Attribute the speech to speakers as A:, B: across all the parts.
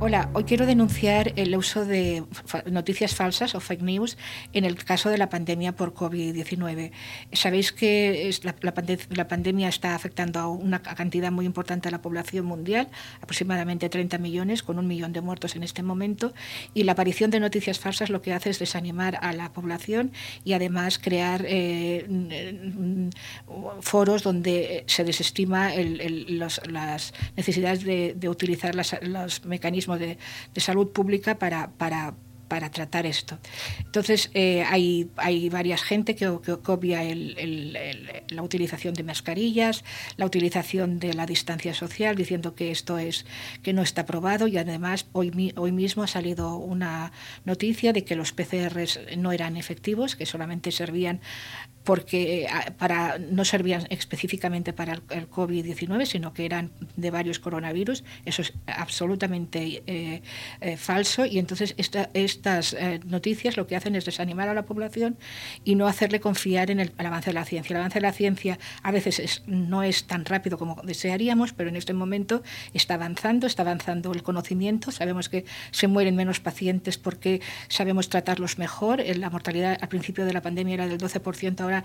A: hola, hoy quiero denunciar el uso de noticias falsas o fake news en el caso de la pandemia por COVID-19. Sabéis que la, pandemia está afectando a una cantidad muy importante a la población mundial, aproximadamente 30 millones, con un millón de muertos en este momento, y la aparición de noticias falsas lo que hace es desanimar a la población y además crear eh, foros donde se desestima las necesidades de, utilizar los mecanismos de, salud pública para, para, para tratar esto. Entonces, eh, hay, hay varias gente que, obvia la utilización de mascarillas, la utilización de la distancia social, diciendo que esto es que no está probado y además hoy, hoy mismo ha salido una noticia de que los PCRs no eran efectivos, que solamente servían porque eh, para, no servían específicamente para el, COVID-19, sino que eran de varios coronavirus. Eso es absolutamente eh, eh, falso y entonces estas noticias lo que hacen es desanimar a la población y no hacerle confiar en el, avance de la ciencia. El avance de la ciencia a veces no es tan rápido como desearíamos, pero en este momento está avanzando, está avanzando el conocimiento. Sabemos que se mueren menos pacientes porque sabemos tratarlos mejor. La mortalidad al principio de la pandemia era del 12%, ahora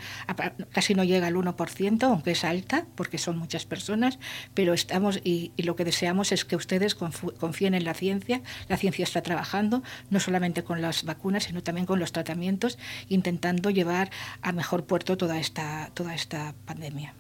A: casi no llega al 1%, aunque es alta, porque son muchas personas, pero estamos y, lo que deseamos es que ustedes confíen en la ciencia. La ciencia está trabajando no solamente con las vacunas, sino también con los tratamientos, intentando llevar a mejor puerto toda esta, toda esta pandemia.